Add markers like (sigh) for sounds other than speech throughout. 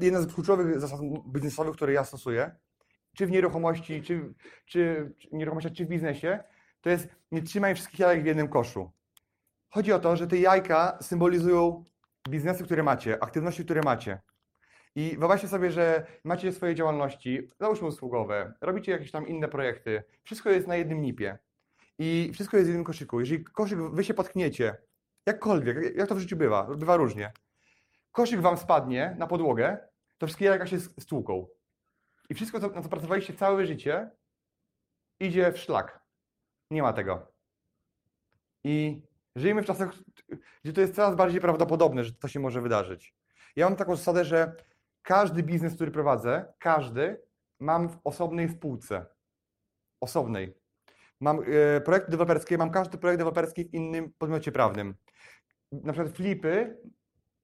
Jedna z kluczowych zasad biznesowych, które ja stosuję, czy w nieruchomości, czy, czy, czy czy w biznesie, to jest nie trzymaj wszystkich jajek w jednym koszu. Chodzi o to, że te jajka symbolizują biznesy, które macie, aktywności, które macie. I wyobraźcie sobie, że macie swoje działalności, załóżmy usługowe, robicie jakieś tam inne projekty, wszystko jest na jednym nipie i wszystko jest w jednym koszyku. Jeżeli koszyk wy się potkniecie, jakkolwiek, jak to w życiu bywa, bywa różnie, koszyk wam spadnie na podłogę, to wszystkie jajka się stłuką. I wszystko, na co pracowaliście całe życie, idzie w szlak. Nie ma tego. I żyjemy w czasach, gdzie to jest coraz bardziej prawdopodobne, że to się może wydarzyć. Ja mam taką zasadę, że każdy biznes, który prowadzę, każdy mam w osobnej spółce. Osobnej. Mam e, projekty deweloperskie, mam każdy projekt deweloperski w innym podmiocie prawnym. Na przykład flipy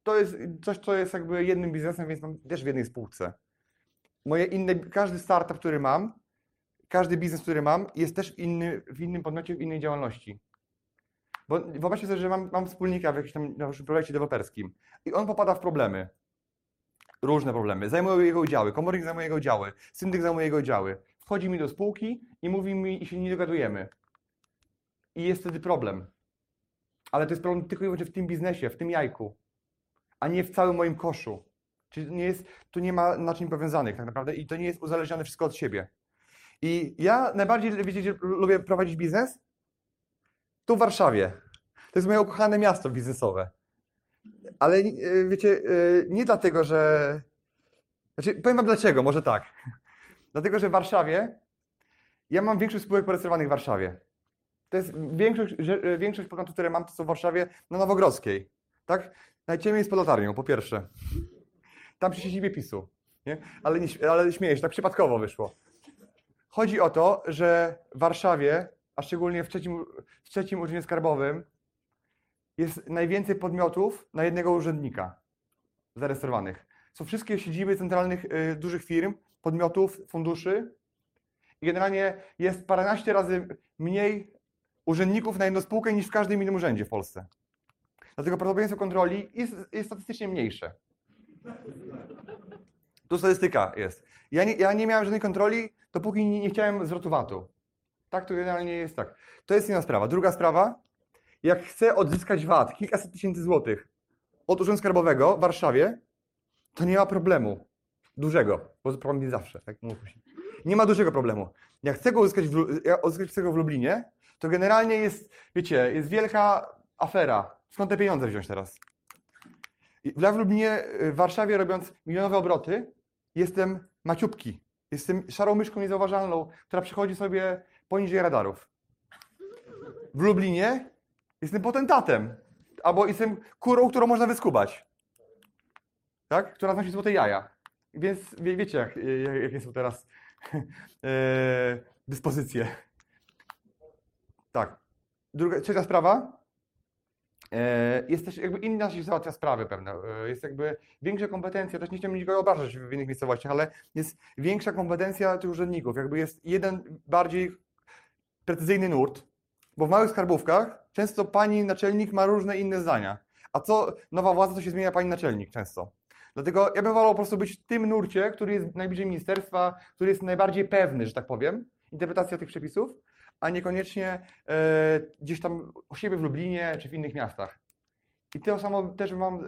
to jest coś, co jest jakby jednym biznesem, więc mam też w jednej spółce. Moje inne, każdy startup, który mam, każdy biznes, który mam, jest też inny, w innym podmiocie, w innej działalności. Bo wyobraźcie sobie, że mam, mam wspólnika w jakimś tam na projekcie deweloperskim i on popada w problemy. Różne problemy. Zajmują jego udziały, komornik zajmuje jego udziały, syndyk zajmuje jego udziały. Wchodzi mi do spółki i mówi mi, i się nie dogadujemy. I jest wtedy problem. Ale to jest problem tylko i wyłącznie w tym biznesie, w tym jajku a nie w całym moim koszu. Czyli nie jest, tu nie ma naczyń powiązanych tak naprawdę i to nie jest uzależnione wszystko od siebie. I ja najbardziej, wiecie, lubię prowadzić biznes? Tu w Warszawie. To jest moje ukochane miasto biznesowe. Ale e, wiecie, e, nie dlatego, że... Znaczy, powiem wam dlaczego, może tak. (laughs) Dlatego, że w Warszawie ja mam większość spółek porejestrowanych w Warszawie. To jest większość, e, większość podmiotów, które mam, to są w Warszawie na Nowogrodzkiej. Tak? Najciemniej jest pod latarnią, po pierwsze. Tam przy siedzibie PiSu. Nie? Ale, nie, ale śmieję się, tak przypadkowo wyszło. Chodzi o to, że w Warszawie, a szczególnie w trzecim, w trzecim urzędzie skarbowym, jest najwięcej podmiotów na jednego urzędnika zarejestrowanych. Są wszystkie siedziby centralnych y, dużych firm, podmiotów, funduszy i generalnie jest paręnaście razy mniej urzędników na jedną spółkę niż w każdym innym urzędzie w Polsce. Dlatego prawdopodobieństwo kontroli jest, jest statystycznie mniejsze. Tu statystyka jest. Ja nie, ja nie miałem żadnej kontroli, dopóki nie, nie chciałem zwrotu VAT-u. Tak to generalnie jest tak. To jest jedna sprawa. Druga sprawa, jak chcę odzyskać VAT, kilkaset tysięcy złotych od Urzędu Skarbowego w Warszawie, to nie ma problemu dużego, bo problem jest zawsze, tak Nie ma dużego problemu. Jak chcę go uzyskać w, uzyskać w Lublinie, to generalnie jest, wiecie, jest wielka afera skąd te pieniądze wziąć teraz? Ja w Lublinie, y, w Warszawie robiąc milionowe obroty, jestem maciupki. Jestem szarą myszką niezauważalną, która przychodzi sobie poniżej radarów. W Lublinie jestem potentatem. Albo jestem kurą, którą można wyskubać. Tak? Która znosi złote jaja. Więc wie, wiecie, jak, jak, jakie są teraz (laughs) e, dyspozycje. Tak. Druga, trzecia sprawa. E, jest też jakby się załatwia sprawy pewne. E, jest jakby większa kompetencja, też nie chciałbym nikogo obrażać w innych miejscowościach, ale jest większa kompetencja tych urzędników. Jakby jest jeden bardziej precyzyjny nurt, bo w małych skarbówkach często pani naczelnik ma różne inne zdania. A co nowa władza, to się zmienia pani naczelnik często. Dlatego ja bym wolał po prostu być w tym nurcie, który jest najbliżej ministerstwa, który jest najbardziej pewny, że tak powiem, interpretacja tych przepisów, a niekoniecznie e, gdzieś tam u siebie w Lublinie czy w innych miastach. I to samo też Wam e,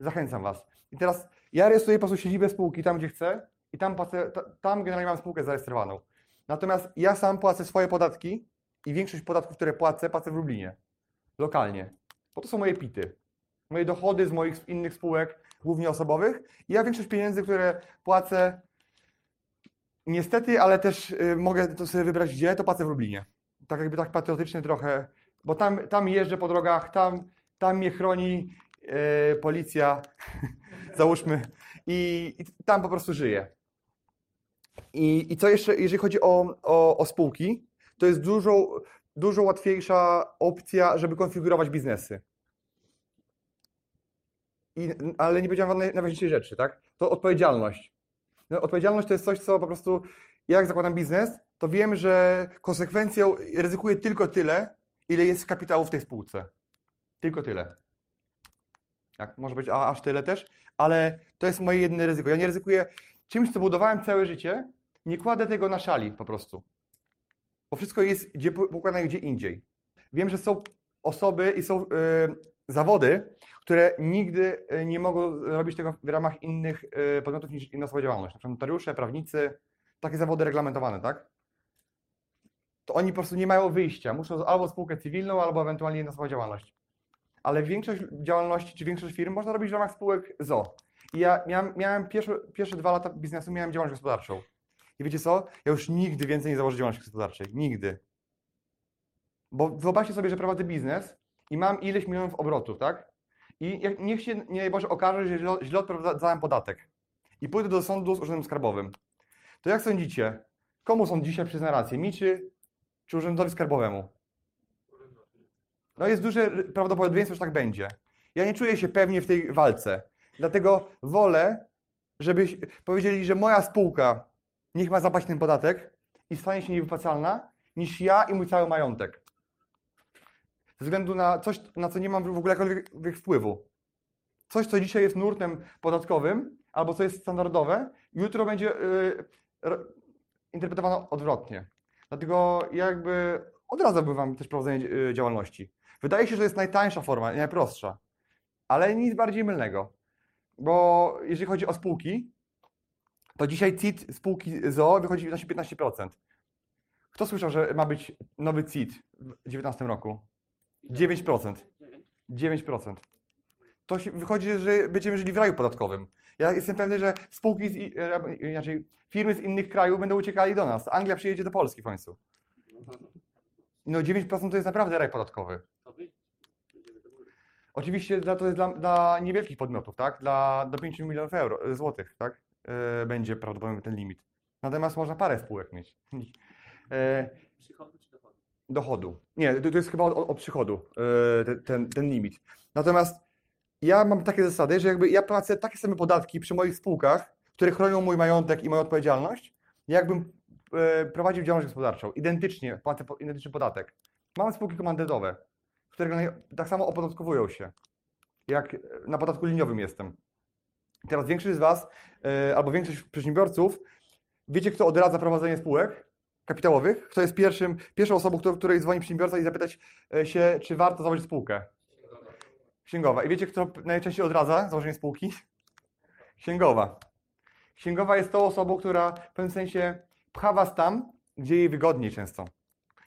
zachęcam Was. I teraz ja rejestruję po prostu siedzibę spółki tam, gdzie chcę i tam, płacę, tam generalnie mam spółkę zarejestrowaną. Natomiast ja sam płacę swoje podatki i większość podatków, które płacę, płacę w Lublinie, lokalnie. Bo to są moje pity. Moje dochody z moich innych spółek, głównie osobowych. I ja większość pieniędzy, które płacę, Niestety, ale też y, mogę to sobie wybrać gdzie, to płacę w Lublinie. Tak jakby tak patriotycznie trochę, bo tam, tam jeżdżę po drogach, tam, tam mnie chroni yy, policja. (laughs) załóżmy, i, i tam po prostu żyję. I, I co jeszcze, jeżeli chodzi o, o, o spółki, to jest dużo, dużo łatwiejsza opcja, żeby konfigurować biznesy. I, ale nie powiedziałem wam naj- najważniejszej rzeczy, tak? To odpowiedzialność. No, odpowiedzialność to jest coś, co po prostu, jak zakładam biznes, to wiem, że konsekwencją ryzykuję tylko tyle, ile jest kapitału w tej spółce. Tylko tyle. Tak, może być a, aż tyle też, ale to jest moje jedyne ryzyko. Ja nie ryzykuję czymś, co budowałem całe życie, nie kładę tego na szali po prostu. Bo wszystko jest gdzie, pokładane gdzie indziej. Wiem, że są osoby i są e, zawody, które nigdy e, nie mogą robić tego w ramach innych e, podmiotów niż inna swoja działalność. Na przykład notariusze, prawnicy, takie zawody reglamentowane, tak? To oni po prostu nie mają wyjścia. Muszą albo spółkę cywilną, albo ewentualnie inna swoja działalność. Ale większość działalności, czy większość firm można robić w ramach spółek ZO. I ja miałem, miałem pierwsze, pierwsze dwa lata biznesu, miałem działalność gospodarczą. I wiecie co? Ja już nigdy więcej nie założę działalności gospodarczej. Nigdy. Bo wyobraźcie sobie, że prowadzę biznes i mam ileś milionów obrotów, tak? I niech się, nie Boże, okaże, że źle, odprowadzałem podatek. I pójdę do sądu z urzędem skarbowym. To jak sądzicie, komu sąd dzisiaj przyzna rację? Mi czy, czy urzędowi skarbowemu? No jest duże prawdopodobieństwo, że tak będzie. Ja nie czuję się pewnie w tej walce. Dlatego wolę, żebyś powiedzieli, że moja spółka niech ma zapłacić ten podatek i stanie się niewypłacalna, niż ja i mój cały majątek. Względu na coś, na co nie mam w ogóle jakiegokolwiek wpływu. Coś, co dzisiaj jest nurtem podatkowym, albo co jest standardowe, jutro będzie yy, interpretowane odwrotnie. Dlatego ja jakby odradzałbym Wam też prowadzenie yy, działalności. Wydaje się, że jest najtańsza forma, najprostsza, ale nic bardziej mylnego. Bo jeżeli chodzi o spółki, to dzisiaj CIT spółki ZOO wychodzi na 15%. Kto słyszał, że ma być nowy CIT w 2019 roku? 9%. 9%. To wychodzi, że będziemy żyli w raju podatkowym. Ja jestem pewny, że spółki, z, i- e, inaczej firmy z innych krajów będą uciekali do nas. Anglia przyjedzie do Polski w końcu. No 9% to jest naprawdę raj podatkowy. Oczywiście to jest dla, dla niewielkich podmiotów, tak? Dla, do 5 milionów euro, e, złotych, tak? E, będzie prawdopodobnie ten limit. Natomiast można parę spółek mieć. (laughs) E, dochodu? Nie, to, to jest chyba o, przychodu, e, ten, ten, limit. Natomiast ja mam takie zasady, że jakby ja płacę takie same podatki przy moich spółkach, które chronią mój majątek i moją odpowiedzialność, jakbym e, prowadził działalność gospodarczą. Identycznie płacę identyczny podatek. Mam spółki komandytowe, które tak samo opodatkowują się, jak na podatku liniowym jestem. Teraz większość z Was, e, albo większość przedsiębiorców, wiecie, kto odradza prowadzenie spółek kapitałowych? Kto jest pierwszym, pierwszą osobą, której, której dzwoni przedsiębiorca i zapytać e, się, czy warto założyć spółkę? Księgowa. I wiecie, kto najczęściej odradza założenie spółki? Księgowa. Księgowa jest tą osobą, która w pewnym sensie pcha was tam, gdzie jej wygodniej często.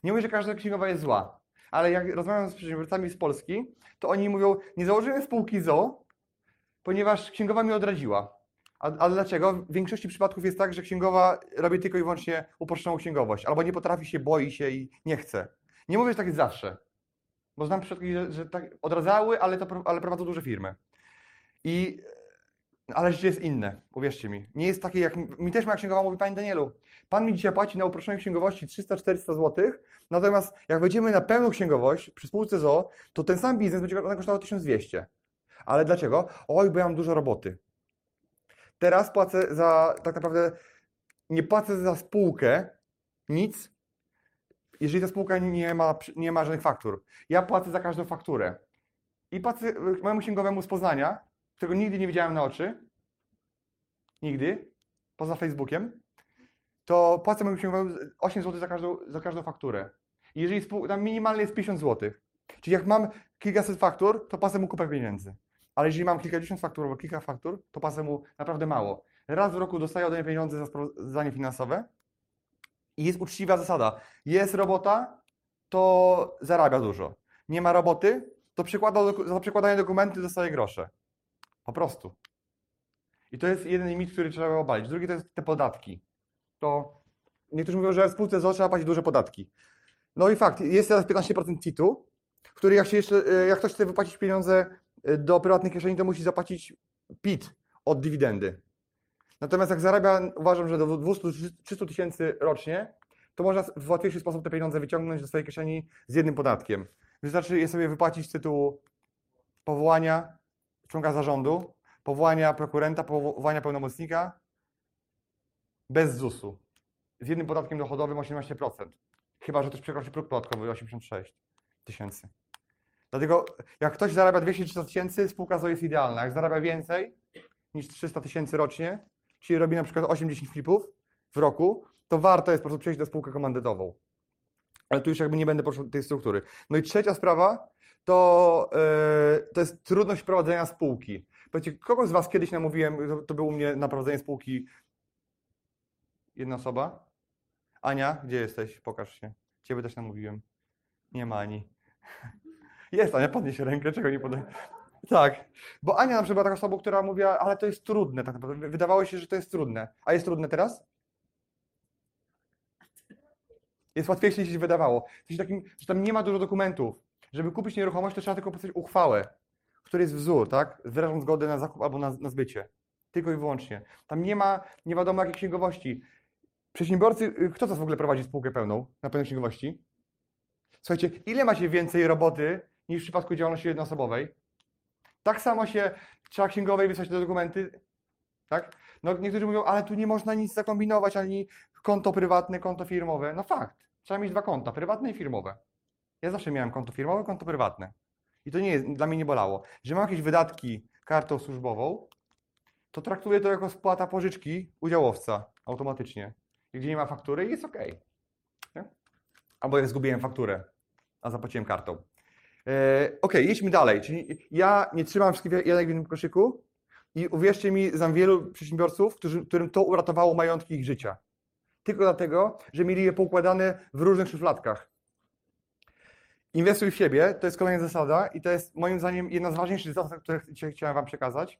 Nie mówię, że każda księgowa jest zła, ale jak rozmawiam z przedsiębiorcami z Polski, to oni mówią, nie założyłem spółki ZO, ponieważ księgowa mi odradziła. A, a dlaczego? W większości przypadków jest tak, że księgowa robi tylko i wyłącznie uproszczoną księgowość, albo nie potrafi się, boi się i nie chce. Nie mówię, że tak jest zawsze. Bo znam przypadki, że, że tak odradzały, ale, to, ale prowadzą duże firmy. I, ale życie jest inne, uwierzcie mi. Nie jest takie jak, mi też moja księgowa mówi, Panie Danielu, Pan mi dzisiaj płaci na uproszczonej księgowości 300-400 zł, natomiast jak wejdziemy na pełną księgowość przy spółce ZO, to ten sam biznes będzie kosztował 1200. Ale dlaczego? Oj, bo ja mam dużo roboty. Teraz płacę za, tak naprawdę, nie płacę za spółkę nic, jeżeli ta spółka nie ma, nie ma żadnych faktur. Ja płacę za każdą fakturę. I płacę y, mojemu księgowemu z Poznania, którego nigdy nie widziałem na oczy, nigdy, poza Facebookiem, to płacę mojemu księgowemu 8 zł za każdą, za każdą fakturę. I jeżeli spół, tam minimalnie jest 50 zł. Czyli jak mam kilkaset faktur, to płacę mu kupę pieniędzy. Ale jeżeli mam kilkadziesiąt faktur albo kilka faktur, to płacę mu naprawdę mało. Raz w roku dostaję ode mnie pieniądze za sprawozdanie finansowe i jest uczciwa zasada. Jest robota, to zarabia dużo. Nie ma roboty, to przykłada, za przekładanie dokumenty dostaje grosze. Po prostu. I to jest jeden mit, który trzeba obalić. Drugi to jest te podatki. To niektórzy mówią, że w spółce ZO trzeba płacić duże podatki. No i fakt, jest teraz 15% CIT-u, który jak, się jeszcze, e, jak ktoś chce wypłacić pieniądze do prywatnych kieszeni, to musi zapłacić PIT od dywidendy. Natomiast jak zarabia, uważam, że do 200-300 tysięcy rocznie, to można w łatwiejszy sposób te pieniądze wyciągnąć do swojej kieszeni z jednym podatkiem. Wystarczy je sobie wypłacić z tytułu powołania członka zarządu, powołania prokurenta, powołania pełnomocnika bez ZUS-u. Z jednym podatkiem dochodowym 18%. Chyba, że ktoś przekroczy próg podatkowy 86 tysięcy. Dlatego jak ktoś zarabia 200-300 tysięcy, spółka ZO jest idealna. Jak zarabia więcej niż 300 tysięcy rocznie, czyli robi na przykład 8-10 flipów w roku, to warto jest po prostu przejść na spółkę komandytową. Ale tu już jakby nie będę poruszał tej struktury. No i trzecia sprawa to, yy, to jest trudność prowadzenia spółki. Powiedzcie, kogo z Was kiedyś namówiłem, to, to było u mnie na prowadzenie spółki jedna osoba? Ania, gdzie jesteś? Pokaż się. Ciebie też namówiłem. Nie ma Ani. Jest Ania, podnieś rękę, czego nie podaję. Tak, bo Ania na przykład była taką osobą, która mówiła, ale to jest trudne tak naprawdę. Wydawało się, że to jest trudne. A jest trudne teraz? Jest łatwiejsze niż się wydawało. W takim, że tam nie ma dużo dokumentów. Żeby kupić nieruchomość, to trzeba tylko podpisać uchwałę, w której jest wzór, tak? Wyrażam zgodę na zakup albo na, na zbycie. Tylko i wyłącznie. Tam nie ma nie wiadomo jakiej księgowości. Przedsiębiorcy, y, kto to w ogóle prowadzi spółkę pełną na pełnej księgowości? Słuchajcie, ile macie więcej roboty niż w przypadku działalności jednoosobowej? Tak samo się trzeba księgowej wysłać te dokumenty, tak? No niektórzy mówią, ale tu nie można nic zakombinować, ani konto prywatne, konto firmowe. No fakt, trzeba mieć dwa konta, prywatne i firmowe. Ja zawsze miałem konto firmowe, konto prywatne. I to nie jest, dla mnie nie bolało. Że mam jakieś wydatki kartą służbową, to traktuję to jako spłata pożyczki udziałowca automatycznie. Gdzie nie ma faktury jest ok. Nie? Albo jak zgubiłem fakturę, a zapłaciłem kartą. E, ok, jedźmy dalej. Czyli ja nie trzymam wszystkich janek w jednym koszyku i uwierzcie mi, znam wielu przedsiębiorców, którzy, którym to uratowało majątki ich życia. Tylko dlatego, że mieli je poukładane w różnych szufladkach. Inwestuj w siebie, to jest kolejna zasada i to jest moim zdaniem jedna z ważniejszych zasad, które chciałem Wam przekazać,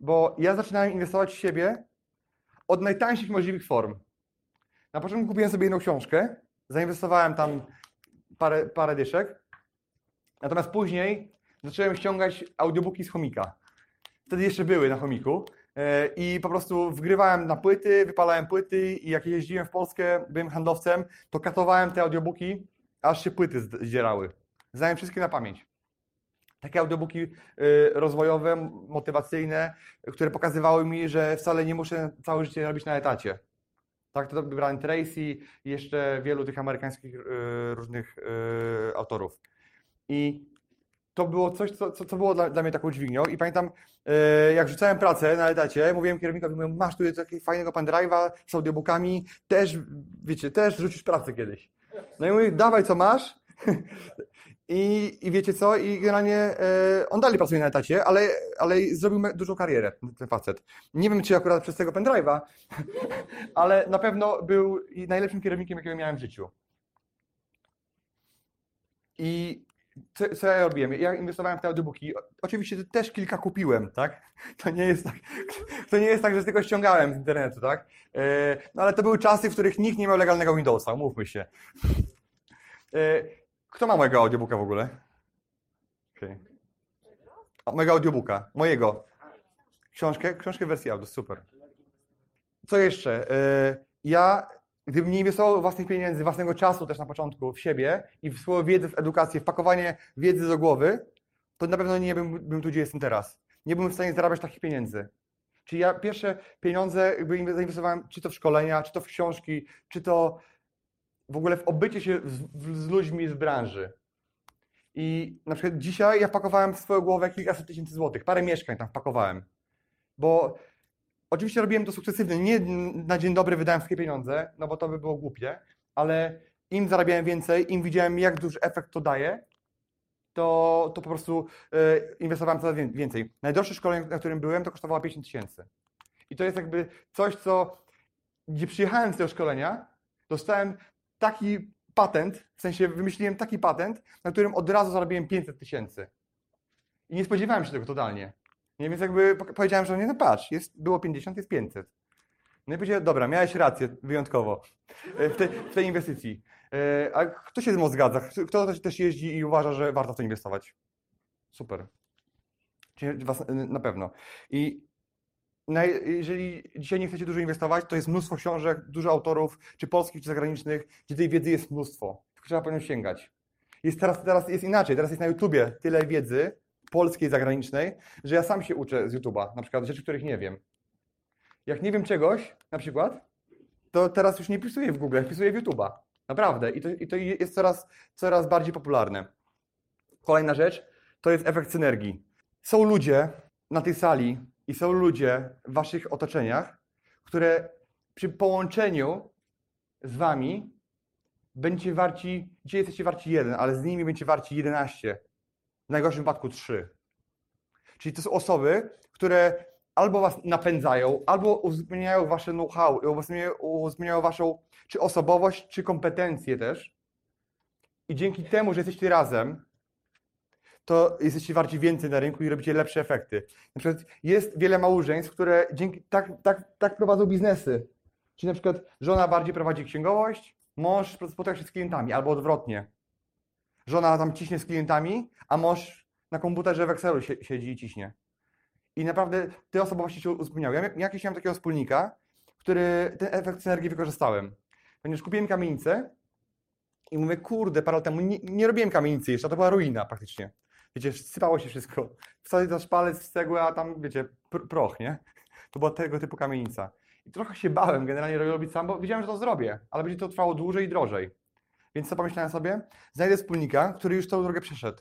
bo ja zaczynałem inwestować w siebie od najtańszych możliwych form. Na początku kupiłem sobie jedną książkę, zainwestowałem tam parę, parę dyszek, natomiast później zacząłem ściągać audiobooki z chomika. Wtedy jeszcze były na chomiku e, i po prostu wgrywałem na płyty, wypalałem płyty i jak jeździłem w Polskę, byłem handlowcem, to katowałem te audiobooki, aż się płyty zdzierały. Znałem wszystkie na pamięć. Takie audiobooki e, rozwojowe, motywacyjne, które pokazywały mi, że wcale nie muszę całe życie robić na etacie. Tak, to Brian Tracy i jeszcze wielu tych amerykańskich y, różnych autorów. I to było coś, co, co, co było dla, dla, mnie taką dźwignią. I pamiętam, y, jak rzucałem pracę na etacie, mówiłem kierownikowi, mówię, masz tu takiego fajnego pendrive'a z audiobookami, też, wiecie, też rzucisz pracę kiedyś. No i mówię, dawaj co masz. (laughs) I, I wiecie co? I generalnie e, on dalej pracuje na etacie, ale, ale zrobił dużą karierę, ten facet. Nie wiem, czy akurat przez tego pendrive'a, (laughs) ale na pewno był najlepszym kierownikiem, jakiego miałem w życiu. I co, co ja robiłem? Ja inwestowałem w te audiobooki. Oczywiście też kilka kupiłem, tak? To nie jest tak, to nie jest tak że tylko ściągałem z internetu, tak? E, no ale to były czasy, w których nikt nie miał legalnego Windowsa, umówmy się. E, kto ma mojego audiobooka w ogóle? Okay. Mojego audiobooka, mojego. Książkę? Książkę w wersji audio, super. Co jeszcze? E, ja, gdybym nie inwestował własnych pieniędzy, własnego czasu też na początku w siebie i w swoją wiedzę, w edukację, w pakowanie wiedzy do głowy, to na pewno nie bym, bym tu, gdzie jestem teraz. Nie byłem w stanie zarabiać takich pieniędzy. Czyli ja pierwsze pieniądze jakby zainwestowałem czy to w szkolenia, czy to w książki, czy to w ogóle w obycie się z, z ludźmi z branży. I na przykład dzisiaj ja wpakowałem w swoją głowę kilkaset tysięcy złotych, parę mieszkań tam wpakowałem. Bo oczywiście robiłem to sukcesywnie, nie na dzień dobry wydałem wszystkie pieniądze, no bo to by było głupie, ale im zarabiałem więcej, im widziałem jak duży efekt to daje, to, to po prostu y, inwestowałem coraz więcej. Najdroższe szkolenie, na którym byłem, to kosztowało 50 tysięcy. I to jest jakby coś, co, gdzie przyjechałem z tego szkolenia, dostałem taki patent, w sensie wymyśliłem taki patent, na którym od razu zarobiłem 500 tysięcy. I nie spodziewałem się tego totalnie. Nie, więc jakby powiedziałem, że nie, no patrz, jest, było 50, jest 500. No i powiedziałem, dobra, miałeś rację, wyjątkowo, e, w, te, w tej inwestycji. E, a kto się z mną zgadza? Kto też jeździ i uważa, że warto w to inwestować? Super. Was, na pewno. I jeżeli dzisiaj nie chcecie dużo inwestować, to jest mnóstwo książek, dużo autorów, czy polskich, czy zagranicznych, gdzie tej wiedzy jest mnóstwo. Tylko trzeba po nią sięgać. Jest teraz, teraz jest inaczej, teraz jest na YouTubie tyle wiedzy polskiej, zagranicznej, że ja sam się uczę z YouTube'a, na przykład rzeczy, których nie wiem. Jak nie wiem czegoś, na przykład, to teraz już nie pisuję w Google, wpisuję w YouTube'a. Naprawdę. I to, i to jest coraz, coraz bardziej popularne. Kolejna rzecz to jest efekt synergii. Są ludzie na tej sali i są ludzie w waszych otoczeniach, które przy połączeniu z wami będziecie warci, dzisiaj jesteście warci jeden, ale z nimi będziecie warci 11. W najgorszym wypadku 3. Czyli to są osoby, które albo was napędzają, albo uzupełniają wasze know-how, uzupełniają, waszą czy osobowość, czy kompetencje też. I dzięki temu, że jesteście razem, to jesteście warci więcej na rynku i robicie lepsze efekty. Na przykład jest wiele małżeństw, które dzięki, tak, tak, tak prowadzą biznesy. Czyli na przykład żona bardziej prowadzi księgowość, mąż spotyka się z klientami, albo odwrotnie. Żona tam ciśnie z klientami, a mąż na komputerze w Excelu siedzi i ciśnie. I naprawdę te osobowości się uzupełniały. Ja jakiś miałem takiego wspólnika, który ten efekt synergii wykorzystałem. Ponieważ kupiłem kamienicę i mówię, kurde, parę lat temu nie, nie robiłem kamienicy jeszcze, to była ruina praktycznie. Wiecie, sypało się wszystko. Wsadzić na szpalec z cegły, a tam, wiecie, pr proch, nie? To była tego typu kamienica. I trochę się bałem generalnie robić sam, bo wiedziałem, że to zrobię, ale będzie to trwało dłużej i drożej. Więc co pomyślałem sobie? Znajdę wspólnika, który już tą drogę przeszedł.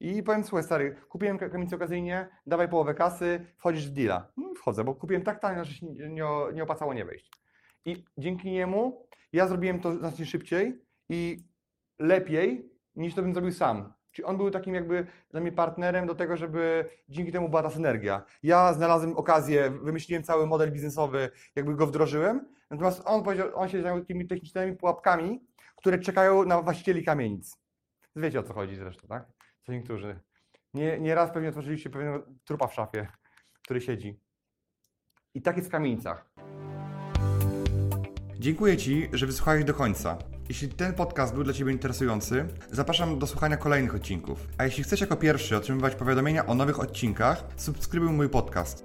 I powiem, słuchaj stary, kupiłem kamienicę okazyjnie, dawaj połowę kasy, wchodzisz w deala. No, wchodzę, bo kupiłem tak tanio, że się nie, nie opłacało nie wejść. I dzięki niemu ja zrobiłem to znacznie szybciej i lepiej niż to bym zrobił sam. Czyli on był takim jakby dla mnie partnerem do tego, żeby dzięki temu była ta synergia. Ja znalazłem okazję, wymyśliłem cały model biznesowy, jakby go wdrożyłem, natomiast on powiedział, on się zajął takimi technicznymi pułapkami, które czekają na właścicieli kamienic. Wiecie o co chodzi zresztą, tak? Co niektórzy. Nie, nie raz pewnie otworzyliście pewnego trupa w szafie, który siedzi. I tak jest w kamienicach. Dziękuję Ci, że wysłuchałeś do końca. Jeśli ten podcast był dla Ciebie interesujący, zapraszam do słuchania kolejnych odcinków. A jeśli chcesz jako pierwszy otrzymywać powiadomienia o nowych odcinkach, subskrybuj mój podcast.